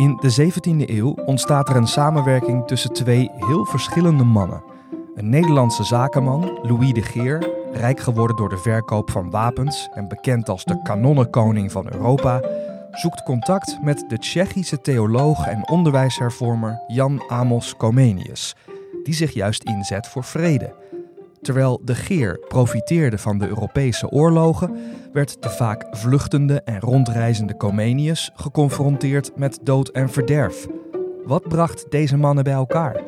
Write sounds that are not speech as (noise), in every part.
In de 17e eeuw ontstaat er een samenwerking tussen twee heel verschillende mannen. Een Nederlandse zakenman, Louis de Geer, rijk geworden door de verkoop van wapens en bekend als de kanonnenkoning van Europa, zoekt contact met de Tsjechische theoloog en onderwijshervormer Jan Amos Comenius, die zich juist inzet voor vrede. Terwijl de Geer profiteerde van de Europese oorlogen, werd de vaak vluchtende en rondreizende Comenius geconfronteerd met dood en verderf. Wat bracht deze mannen bij elkaar?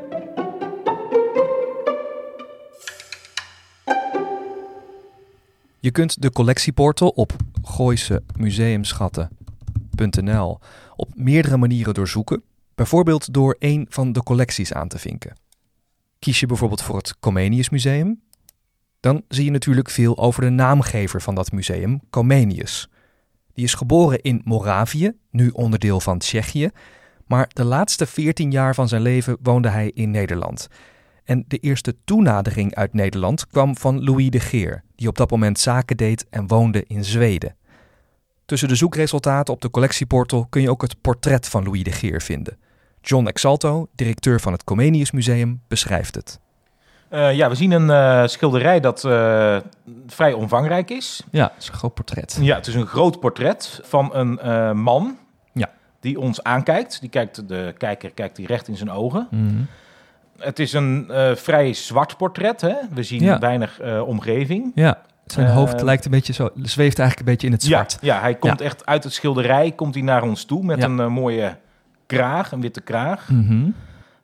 Je kunt de collectieportal op gooisemuseumschatten.nl op meerdere manieren doorzoeken, bijvoorbeeld door een van de collecties aan te vinken. Kies je bijvoorbeeld voor het Comenius Museum, dan zie je natuurlijk veel over de naamgever van dat museum, Comenius. Die is geboren in Moravië, nu onderdeel van Tsjechië, maar de laatste 14 jaar van zijn leven woonde hij in Nederland. En de eerste toenadering uit Nederland kwam van Louis de Geer, die op dat moment zaken deed en woonde in Zweden. Tussen de zoekresultaten op de collectieportal kun je ook het portret van Louis de Geer vinden. John Exalto, directeur van het Comenius Museum, beschrijft het. Uh, ja, we zien een uh, schilderij dat uh, vrij omvangrijk is. Ja, het is een groot portret. Ja, het is een groot portret van een man ja. die ons aankijkt. Die kijkt, de kijker kijkt die recht in zijn ogen. Mm -hmm. Het is een vrij zwart portret. Hè? We zien Ja. weinig omgeving. Ja, zijn Eh, hoofd lijkt een beetje zo, zweeft eigenlijk een beetje in het zwart. Ja, ja, hij komt echt uit het schilderij, komt hij naar ons toe met een eh, mooie kraag, een witte kraag. Mhm.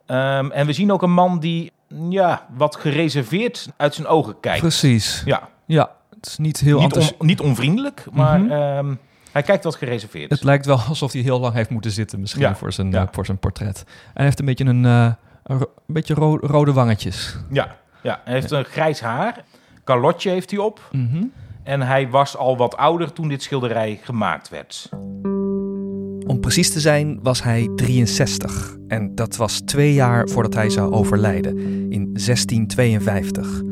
Ehm, en we zien ook een man die ja, wat gereserveerd uit zijn ogen kijkt. Precies. Ja, Ja, het is niet heel niet, on- niet onvriendelijk, maar Mhm. ehm, hij kijkt wat gereserveerd. Het lijkt wel alsof hij heel lang heeft moeten zitten misschien Ja, voor, zijn, ja. eh, voor zijn portret. En hij heeft een beetje een, eh, een, beetje ro- rode wangetjes. Ja, ja, hij heeft een grijs haar. Calotje heeft hij op. Mhm. En hij was al wat ouder toen dit schilderij gemaakt werd. Precies te zijn was hij 63 en dat was twee jaar voordat hij zou overlijden, in 1652.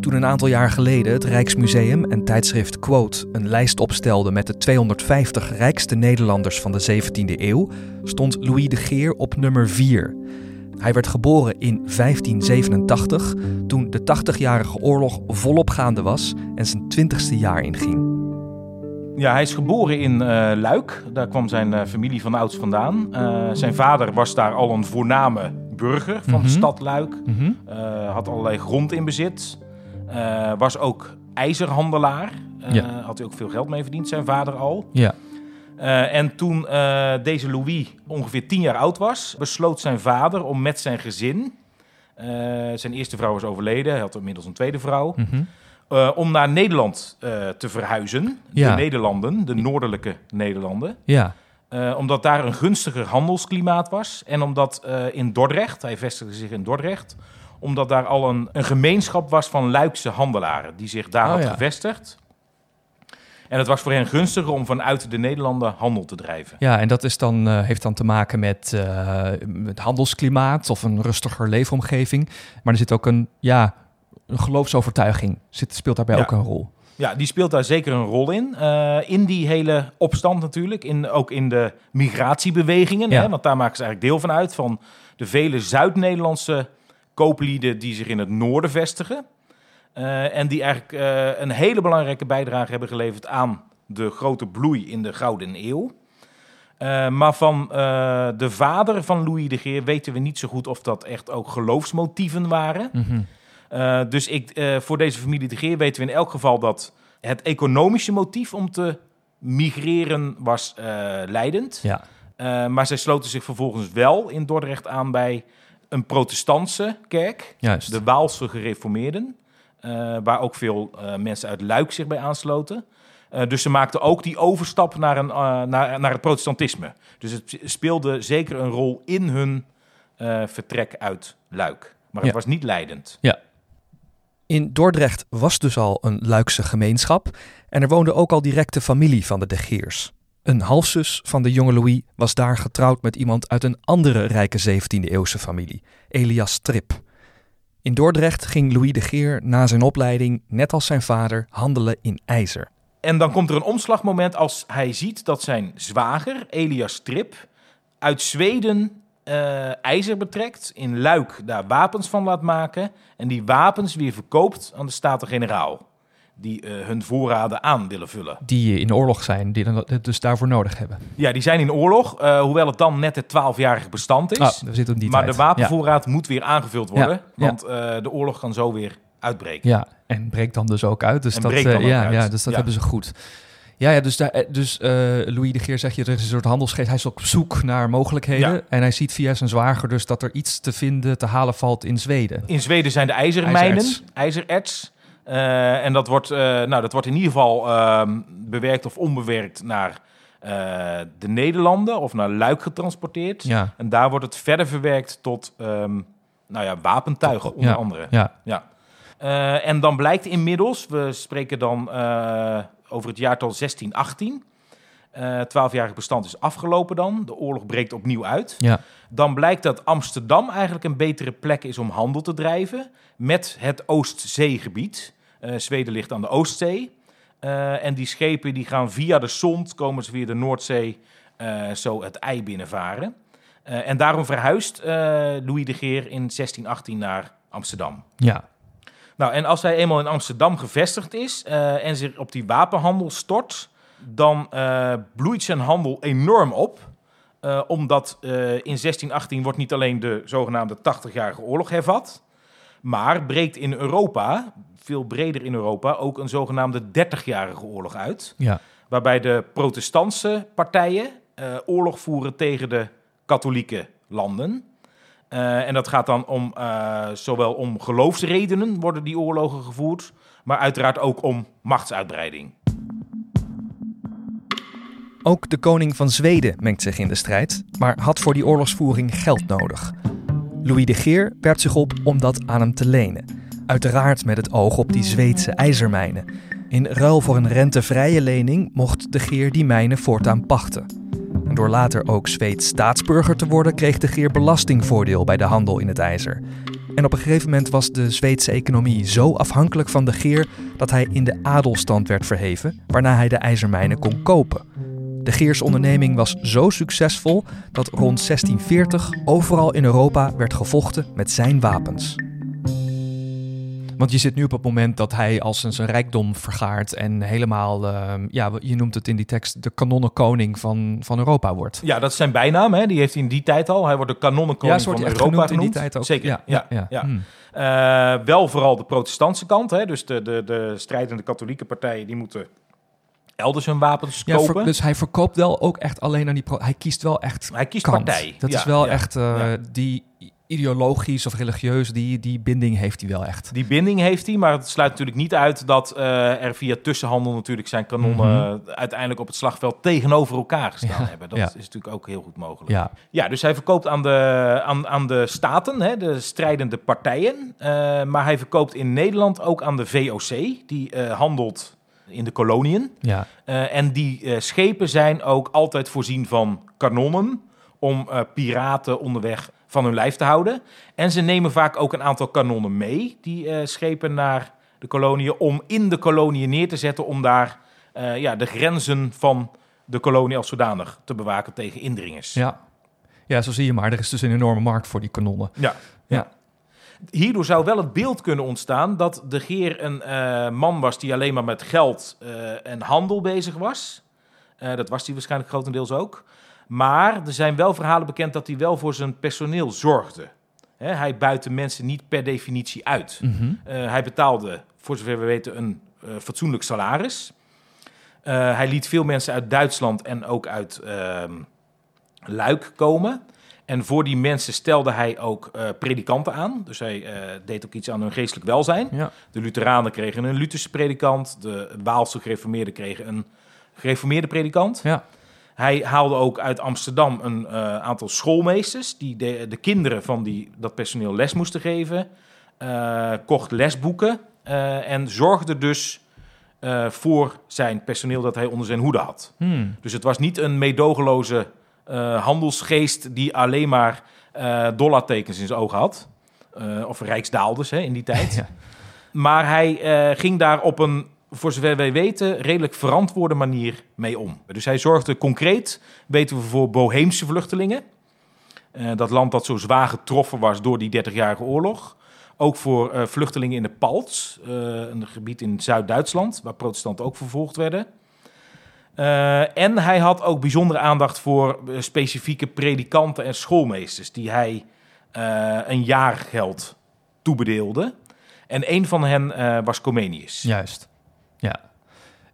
Toen een aantal jaar geleden het Rijksmuseum en tijdschrift Quote een lijst opstelde met de 250 rijkste Nederlanders van de 17e eeuw, stond Louis de Geer op nummer 4. Hij werd geboren in 1587, toen de 80-jarige oorlog volop gaande was en zijn 20ste jaar inging. Ja, hij is geboren in eh, Luik. Daar kwam zijn eh, familie van ouds vandaan. Eh, zijn vader was daar al een voorname burger van Mhm. de stad Luik. Mhm. Had allerlei grond in bezit. Was ook ijzerhandelaar. Ja. Had hij ook veel geld mee verdiend, zijn vader al. Ja. En toen deze Louis ongeveer tien jaar oud was, besloot zijn vader om met zijn gezin. zijn eerste vrouw was overleden, hij had inmiddels een tweede vrouw. Mhm. Eh, om naar Nederland eh, te verhuizen. Ja. De Nederlanden, de noordelijke Nederlanden. Ja. Eh, omdat daar een gunstiger handelsklimaat was. En omdat in Dordrecht, hij vestigde zich in Dordrecht, omdat daar al een, een gemeenschap was van Luikse handelaren die zich daar Oh, had ja. gevestigd. En het was voor hen gunstiger om vanuit de Nederlanden handel te drijven. Ja, en dat is dan, heeft dan te maken met het handelsklimaat of een rustiger leefomgeving. Maar er zit ook een, ja, een geloofsovertuiging, zit, speelt daarbij Ja. ook een rol. Ja, die speelt daar zeker een rol in. Eh, in die hele opstand natuurlijk. In, ook in de migratiebewegingen. Ja. Hè, want daar maken ze eigenlijk deel van uit. Van de vele Zuid-Nederlandse kooplieden die zich in het noorden vestigen. Eh, en die eigenlijk eh, een hele belangrijke bijdrage hebben geleverd aan de grote bloei in de Gouden Eeuw. Maar van de vader van Louis de Geer weten we niet zo goed of dat echt ook geloofsmotieven waren. Mhm. Uh, dus ik, uh, voor deze familie de Geer weten we in elk geval dat het economische motief om te migreren was uh, leidend. Ja. Maar zij sloten zich vervolgens wel in Dordrecht aan bij een protestantse kerk, Juist. de Waalse gereformeerden, waar ook veel mensen uit Luik zich bij aansloten. Eh, dus ze maakten ook die overstap naar, een, eh, naar, naar het protestantisme. Dus het speelde zeker een rol in hun eh, vertrek uit Luik. Maar het Ja. was niet leidend. In Dordrecht was dus al een Luikse gemeenschap en er woonde ook al directe familie van de De Geers. Een halfzus van de jonge Louis was daar getrouwd met iemand uit een andere rijke 17e-eeuwse familie, Elias Trip. In Dordrecht ging Louis de Geer na zijn opleiding, net als zijn vader, handelen in ijzer. En dan komt er een omslagmoment als hij ziet dat zijn zwager, Elias Trip, uit Zweden eh, ijzer betrekt, in Luik daar wapens van laat maken en die wapens weer verkoopt aan de Staten-Generaal, die eh, hun voorraden aan willen vullen. Die in oorlog zijn, die het dus daarvoor nodig hebben. Ja, die zijn in oorlog, eh, hoewel het dan net het 12-jarig bestand is. Ah, in die maar tijd. de wapenvoorraad moet weer aangevuld worden, Ja, want de oorlog kan zo weer uitbreken. Ja, en breekt dan dus ook uit. Dus En dat, dan ook ja, uit. ja, dus dat hebben ze goed. Ja, ja dus, daar, eh, dus eh, Louis de Geer zeg je, er is een soort handelsgeest. Hij is op zoek naar mogelijkheden. Ja. En hij ziet via zijn zwager dus dat er iets te vinden, te halen valt in Zweden. In Zweden zijn de ijzermijnen, IJzererts. Eh, en dat wordt, nou, dat wordt in ieder geval ehm, bewerkt of onbewerkt naar de Nederlanden of naar Luik getransporteerd. Ja, En daar wordt het verder verwerkt tot ehm, nou ja, wapentuigen, onder Ja. andere. ja, Ja. En dan blijkt inmiddels, we spreken dan over het jaartal 1618. Eh 12-jarig bestand is afgelopen dan. De oorlog breekt opnieuw uit. ja, Dan blijkt dat Amsterdam eigenlijk een betere plek is om handel te drijven met het Oostzeegebied. Eh, Zweden ligt aan de Oostzee. Eh, en die schepen die gaan via de Sond, komen ze via de Noordzee, zo het ei binnenvaren. En daarom verhuist Louis de Geer in 1618 naar Amsterdam. ja. Nou, en als hij eenmaal in Amsterdam gevestigd is eh, en zich op die wapenhandel stort, dan eh, bloeit zijn handel enorm op. Eh, omdat in 1618 wordt niet alleen de zogenaamde 80-jarige oorlog hervat, maar breekt in Europa, veel breder in Europa, ook een zogenaamde 30-jarige oorlog uit. ja. Waarbij de protestantse partijen oorlog voeren tegen de katholieke landen. Eh, en dat gaat dan om, eh, zowel om geloofsredenen worden die oorlogen gevoerd, maar uiteraard ook om machtsuitbreiding. Ook de koning van Zweden mengt zich in de strijd, maar had voor die oorlogsvoering geld nodig. Louis de Geer werpt zich op om dat aan hem te lenen. Uiteraard met het oog op die Zweedse ijzermijnen. In ruil voor een rentevrije lening mocht de Geer die mijnen voortaan pachten. Door later ook Zweeds staatsburger te worden, kreeg de Geer belastingvoordeel bij de handel in het ijzer. En op een gegeven moment was de Zweedse economie zo afhankelijk van de Geer dat hij in de adelstand werd verheven, waarna hij de ijzermijnen kon kopen. De Geers onderneming was zo succesvol dat rond 1640 overal in Europa werd gevochten met zijn wapens. Want je zit nu op het moment dat hij als een zijn rijkdom vergaart en helemaal, ehm, ja, je noemt het in die tekst, de kanonnenkoning van, van Europa wordt. Ja, dat is zijn bijnaam, hè? die heeft hij in die tijd al. Hij wordt de kanonnenkoning ja, zo wordt van Europa genoemd in die genoemd. tijd ook. Zeker, Ja, ja, ja. ja. Hmm. Eh, wel vooral de protestantse kant, hè? dus de, de, de strijdende katholieke partijen, die moeten elders hun wapens Ja, ver- kopen. dus hij verkoopt wel ook echt alleen aan die... Pro hij kiest wel echt Hij kiest kant. partij. Dat Ja, is wel ja, echt, eh, die ideologisch of religieus, die, die binding heeft hij wel echt. Die binding heeft hij, maar het sluit natuurlijk niet uit dat eh, er via tussenhandel natuurlijk zijn kanonnen eh, uiteindelijk op het slagveld tegenover elkaar gestaan Mhm. Ja, hebben. Dat ja. is natuurlijk ook heel goed mogelijk. Ja, Ja, dus hij verkoopt aan de, aan, aan de staten, hè, de strijdende partijen. eh, maar hij verkoopt in Nederland ook aan de VOC, die handelt in de koloniën. ja. En die schepen zijn ook altijd voorzien van kanonnen om piraten onderweg van hun lijf te houden. En ze nemen vaak ook een aantal kanonnen mee, die eh, schepen naar de koloniën, om in de koloniën neer te zetten, om daar eh, ja, de grenzen van de kolonie als zodanig te bewaken tegen indringers. Ja. ja, zo zie je maar. Er is dus een enorme markt voor die kanonnen. Ja. Ja. Hierdoor zou wel het beeld kunnen ontstaan dat de Geer een eh, man was die alleen maar met geld en handel bezig was. Dat was hij waarschijnlijk grotendeels ook. Maar er zijn wel verhalen bekend dat hij wel voor zijn personeel zorgde. Hij buitte mensen niet per definitie uit. Mhm. Eh, hij betaalde, voor zover we weten, een eh, fatsoenlijk salaris. Eh, hij liet veel mensen uit Duitsland en ook uit ehm, Luik komen. En voor die mensen stelde hij ook predikanten aan. Dus hij deed ook iets aan hun geestelijk welzijn. Ja. De Lutheranen kregen een Lutherse predikant. De Waalse gereformeerden kregen een gereformeerde predikant. Ja. Hij haalde ook uit Amsterdam een eh, aantal schoolmeesters... die de, de kinderen van die, dat personeel les moesten geven. Eh, kocht lesboeken eh, en zorgde dus voor zijn personeel... dat hij onder zijn hoede had. Hmm. Dus het was niet een meedogenloze handelsgeest... die alleen maar dollartekens in zijn ogen had. Of rijksdaalders hè, in die tijd. (laughs) Ja. Maar hij ging daar op een, voor zover wij weten, redelijk verantwoorde manier mee om. Dus hij zorgde concreet, weten we, voor Boheemse vluchtelingen. Eh, dat land dat zo zwaar getroffen was door die 30-jarige oorlog. Ook voor eh, vluchtelingen in de Palts, eh, een gebied in Zuid-Duitsland, waar protestanten ook vervolgd werden. En hij had ook bijzondere aandacht voor specifieke predikanten en schoolmeesters, die hij een jaargeld toebedeelde. En een van hen was Comenius. Juist. Ja.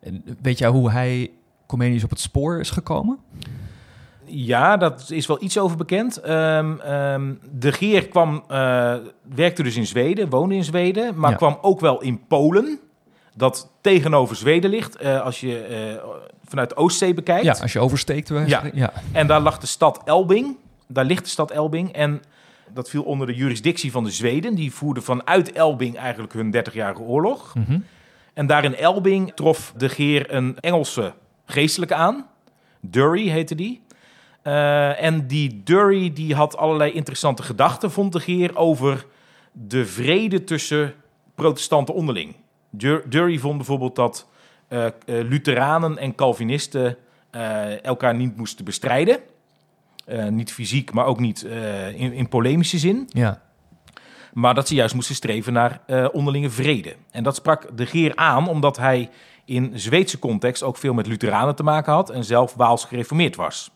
En weet jij hoe hij Comenius op het spoor is gekomen? Ja, dat is wel iets over bekend. Ehm, ehm, de Geer kwam, eh, werkte dus in Zweden, woonde in Zweden, maar Ja. kwam ook wel in Polen, dat tegenover Zweden ligt, eh, als je eh, vanuit de Oostzee bekijkt. Ja, als je oversteekt. Ja. ja. En daar lag de stad Elbing. Daar ligt de stad Elbing. En dat viel onder de jurisdictie van de Zweden. Die voerden vanuit Elbing eigenlijk hun 30-jarige oorlog. Mhm. En daar in Elbing trof de Geer een Engelse geestelijke aan. Durry heette die. Eh, en die Durry die had allerlei interessante gedachten, vond de Geer, over de vrede tussen protestanten onderling. Dur- Durry vond bijvoorbeeld dat eh, Lutheranen en Calvinisten elkaar niet moesten bestrijden. Niet fysiek, maar ook niet in, in polemische zin. ja. Maar dat ze juist moesten streven naar eh, onderlinge vrede. En dat sprak de Geer aan, omdat hij in Zweedse context ook veel met Lutheranen te maken had en zelf Waals gereformeerd was.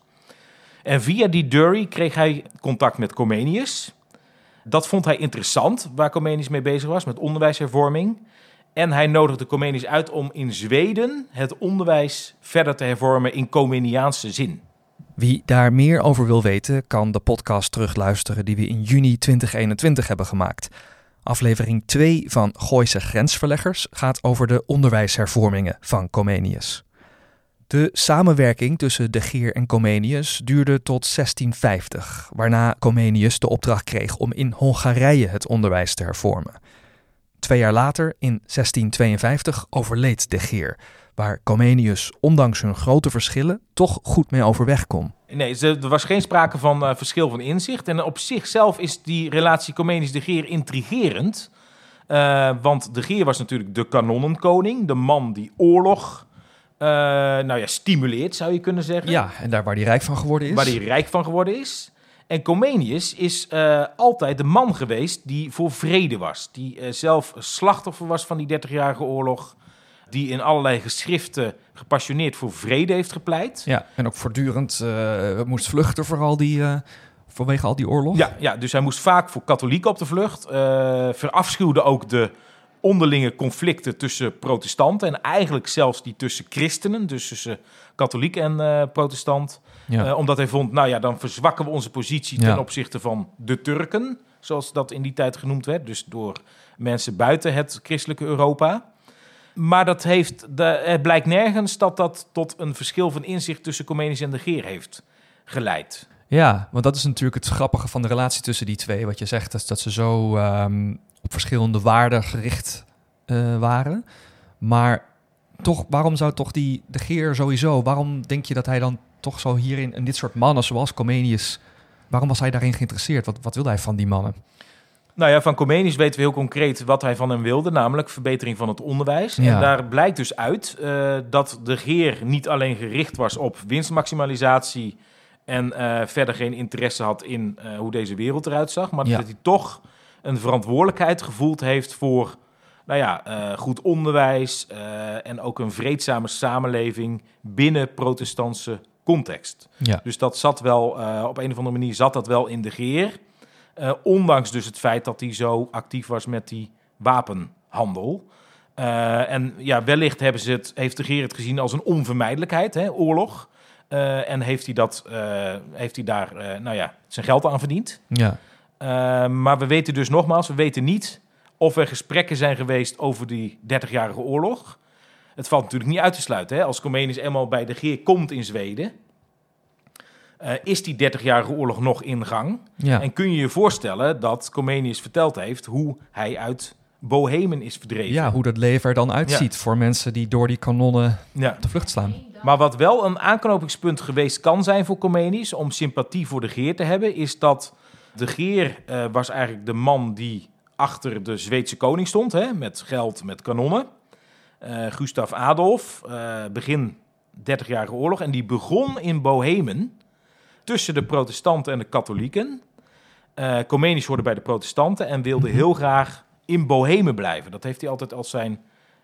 En via die Durry kreeg hij contact met Comenius. Dat vond hij interessant, waar Comenius mee bezig was, met onderwijshervorming. En hij nodigde Comenius uit om in Zweden het onderwijs verder te hervormen in Comeniaanse zin. Wie daar meer over wil weten, kan de podcast terugluisteren die we in juni 2021 hebben gemaakt. Aflevering 2 van Gooise Grensverleggers gaat over de onderwijshervormingen van Comenius. De samenwerking tussen de Geer en Comenius duurde tot 1650, waarna Comenius de opdracht kreeg om in Hongarije het onderwijs te hervormen. Twee jaar later, in 1652, overleed de Geer, waar Comenius ondanks hun grote verschillen toch goed mee overweg kon. Nee, er was geen sprake van eh, verschil van inzicht. En op zichzelf is die relatie Comenius-de Geer intrigerend. Eh, want de Geer was natuurlijk de kanonnenkoning, de man die oorlog eh, nou ja, stimuleert, zou je kunnen zeggen. Ja, en daar waar hij rijk van geworden is. Waar hij rijk van geworden is. En Comenius is altijd de man geweest die voor vrede was. Die zelf slachtoffer was van die 30-jarige oorlog. Die in allerlei geschriften gepassioneerd voor vrede heeft gepleit. Ja, en ook voortdurend eh, moest vluchten voor al die, eh, vanwege al die oorlog. Ja, ja, dus hij moest vaak voor katholieken op de vlucht. eh verafschuwde ook de onderlinge conflicten tussen protestanten. En eigenlijk zelfs die tussen christenen. Dus tussen katholiek en protestant. Ja. Omdat hij vond, nou ja, dan verzwakken we onze positie ten Ja. opzichte van de Turken. Zoals dat in die tijd genoemd werd. Dus door mensen buiten het christelijke Europa. Maar dat heeft, de, het blijkt nergens dat dat tot een verschil van inzicht tussen Comenius en de Geer heeft geleid. Ja, want dat is natuurlijk het grappige van de relatie tussen die twee. Wat je zegt, dat ze zo ehm, op verschillende waarden gericht eh, waren. Maar toch, waarom zou toch die, de Geer sowieso, waarom denk je dat hij dan toch zo hierin, in dit soort mannen zoals Comenius, waarom was hij daarin geïnteresseerd? Wat, wat wilde hij van die mannen? Nou ja, van Comenius weten we heel concreet wat hij van hem wilde, namelijk verbetering van het onderwijs. Ja. En daar blijkt dus uit eh, dat de Geer niet alleen gericht was op winstmaximalisatie en eh, verder geen interesse had in eh, hoe deze wereld eruit zag, maar Ja. dat hij toch een verantwoordelijkheid gevoeld heeft voor nou ja, goed onderwijs en ook een vreedzame samenleving binnen protestantse context. Ja. Dus dat zat wel, op een of andere manier zat dat wel in de geer. Eh, ondanks dus het feit dat hij zo actief was met die wapenhandel. Eh, en ja, wellicht hebben ze het, heeft de geer het gezien als een onvermijdelijkheid, hè, oorlog. Eh, en heeft hij, dat, heeft hij daar nou ja, zijn geld aan verdiend. Ja. Maar we weten dus nogmaals, we weten niet of er gesprekken zijn geweest over die 30-jarige oorlog. Het valt natuurlijk niet uit te sluiten. Hè? Als Comenius eenmaal bij de Geer komt in Zweden, eh, is die 30-jarige oorlog nog in gang. Ja. En kun je je voorstellen dat Comenius verteld heeft hoe hij uit Bohemen is verdreven. ja, hoe dat leven er dan uitziet voor mensen die door die kanonnen Ja. op de vlucht slaan. Maar wat wel een aanknopingspunt geweest kan zijn voor Comenius om sympathie voor de Geer te hebben, is dat de Geer eh, was eigenlijk de man die achter de Zweedse koning stond, hè, met geld, met kanonnen. Eh Gustav Adolf, begin 30-jarige oorlog. En die begon in Bohemen tussen de protestanten en de katholieken. Eh Comenius hoorde bij de protestanten en wilde heel graag in Bohemen blijven. Dat heeft hij altijd als zijn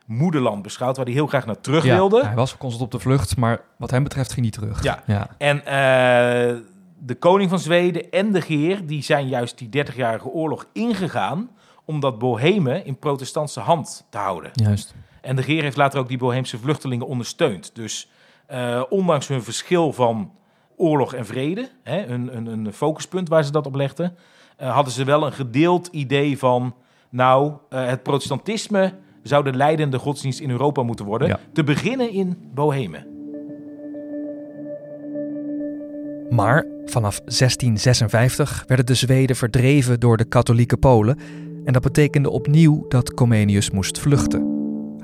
moederland beschouwd, waar hij heel graag naar terug Ja, wilde. Hij was constant op de vlucht, maar wat hem betreft ging hij terug. Ja. ja. En eh, de koning van Zweden en de Geer, die zijn juist die 30-jarige oorlog ingegaan om dat Bohemen in protestantse hand te houden. Juist. En de Geer heeft later ook die Boheemse vluchtelingen ondersteund. Dus eh, ondanks hun verschil van oorlog en vrede, hè, een, een, een focuspunt waar ze dat op legden, eh, hadden ze wel een gedeeld idee van, nou, eh, het protestantisme zou de leidende godsdienst in Europa moeten worden. Ja. Te beginnen in Bohemen. Maar vanaf 1656 werden de Zweden verdreven door de katholieke Polen en dat betekende opnieuw dat Comenius moest vluchten.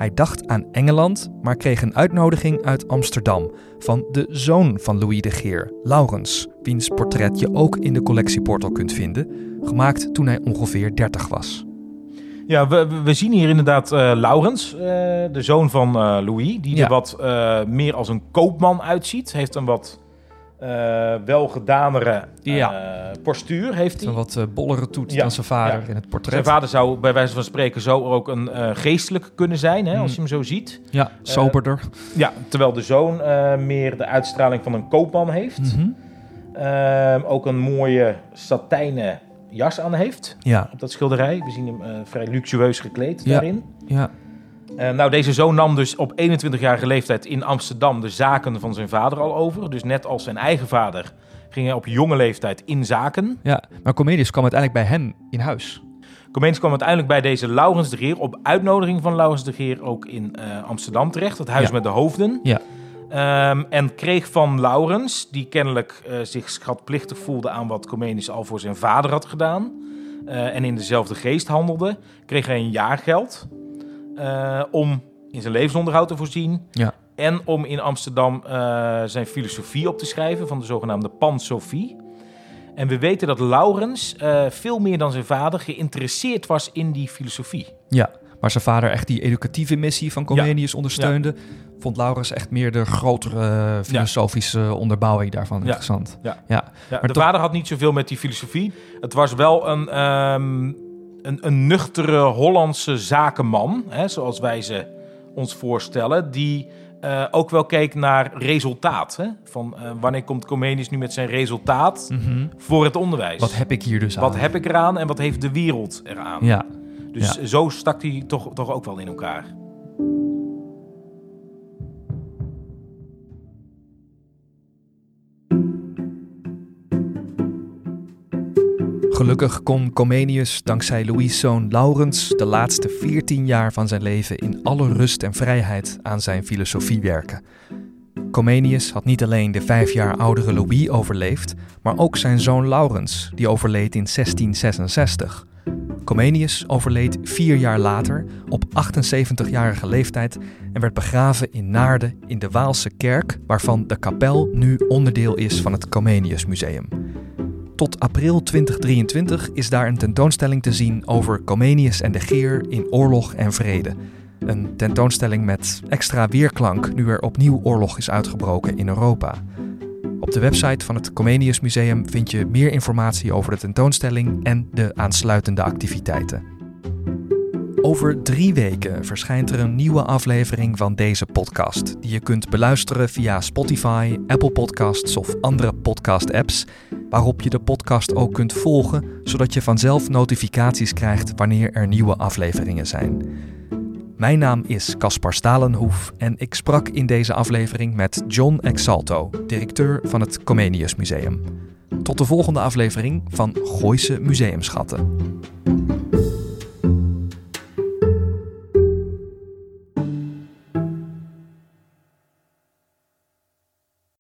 Hij dacht aan Engeland, maar kreeg een uitnodiging uit Amsterdam van de zoon van Louis de Geer, Laurens, wiens portret je ook in de collectieportal kunt vinden, gemaakt toen hij ongeveer 30 was. Ja, we, zien hier inderdaad eh, Laurens, eh, de zoon van eh, Louis, die Ja. er wat meer als een koopman uitziet. Heeft een wat eh welgedanere eh, Ja. postuur, heeft hij. Een wat eh, bollere toet Ja, dan zijn vader ja. in het Zijn portret. vader zou bij wijze van spreken zo ook een geestelijk kunnen zijn, hè, als Mm. je hem zo ziet. Ja, soberder. Ja, terwijl de zoon meer de uitstraling van een koopman heeft. Mhm. Ehm, ook een mooie satijnen jas aan heeft Ja, op dat schilderij. We zien hem vrij luxueus gekleed Ja. daarin. ja, Eh, nou, deze zoon nam dus op 21-jarige leeftijd in Amsterdam de zaken van zijn vader al over. Dus net als zijn eigen vader ging hij op jonge leeftijd in zaken. ja. Maar Comedius kwam uiteindelijk bij hem in huis. Comenius kwam uiteindelijk bij deze Laurens de Geer op uitnodiging van Laurens de Geer ook in eh, Amsterdam terecht. Het huis Ja. met de hoofden. Ja. Ehm, en kreeg van Laurens, die kennelijk eh, zich schatplichtig voelde aan wat Comenius al voor zijn vader had gedaan. en in dezelfde geest handelde, kreeg hij een jaargeld eh, om in zijn levensonderhoud te voorzien. Ja. En om in Amsterdam eh, zijn filosofie op te schrijven van de zogenaamde Pansofie. En we weten dat Laurens eh, veel meer dan zijn vader geïnteresseerd was in die filosofie. Ja, maar zijn vader echt die educatieve missie van Comenius ondersteunde, vond Laurens echt meer de grotere filosofische onderbouwing daarvan interessant. Ja. ja. Maar de toch- vader had niet zoveel met die filosofie. Het was wel een, ehm, een, een nuchtere Hollandse zakenman, hè, zoals wij ze ons voorstellen, die eh, ook wel keek naar resultaat. Hè? Van eh, wanneer komt Comenius nu met zijn resultaat Mhm. voor het onderwijs? Wat heb ik hier dus aan? Wat heb ik eraan en wat heeft de wereld eraan? Ja, Dus ja. zo stak hij toch, toch ook wel in elkaar. Gelukkig kon Comenius dankzij Louis' zoon Laurens de laatste 14 jaar van zijn leven in alle rust en vrijheid aan zijn filosofie werken. Comenius had niet alleen de vijf jaar oudere Louis overleefd, maar ook zijn zoon Laurens, die overleed in 1666. Comenius overleed vier jaar later op 78-jarige leeftijd en werd begraven in Naarden in de Waalse kerk, waarvan de kapel nu onderdeel is van het Comenius Museum. Tot april 2023 is daar een tentoonstelling te zien over Comenius en de Geer in oorlog en vrede. Een tentoonstelling met extra weerklank nu er opnieuw oorlog is uitgebroken in Europa. Op de website van het Comenius Museum vind je meer informatie over de tentoonstelling en de aansluitende activiteiten. Over drie weken verschijnt er een nieuwe aflevering van deze podcast, die je kunt beluisteren via Spotify, Apple Podcasts of andere podcast-apps, waarop je de podcast ook kunt volgen, zodat je vanzelf notificaties krijgt wanneer er nieuwe afleveringen zijn. Mijn naam is Caspar Stalenhoef en ik sprak in deze aflevering met John Exalto, directeur van het Comenius Museum. Tot de volgende aflevering van Gooise Museumschatten.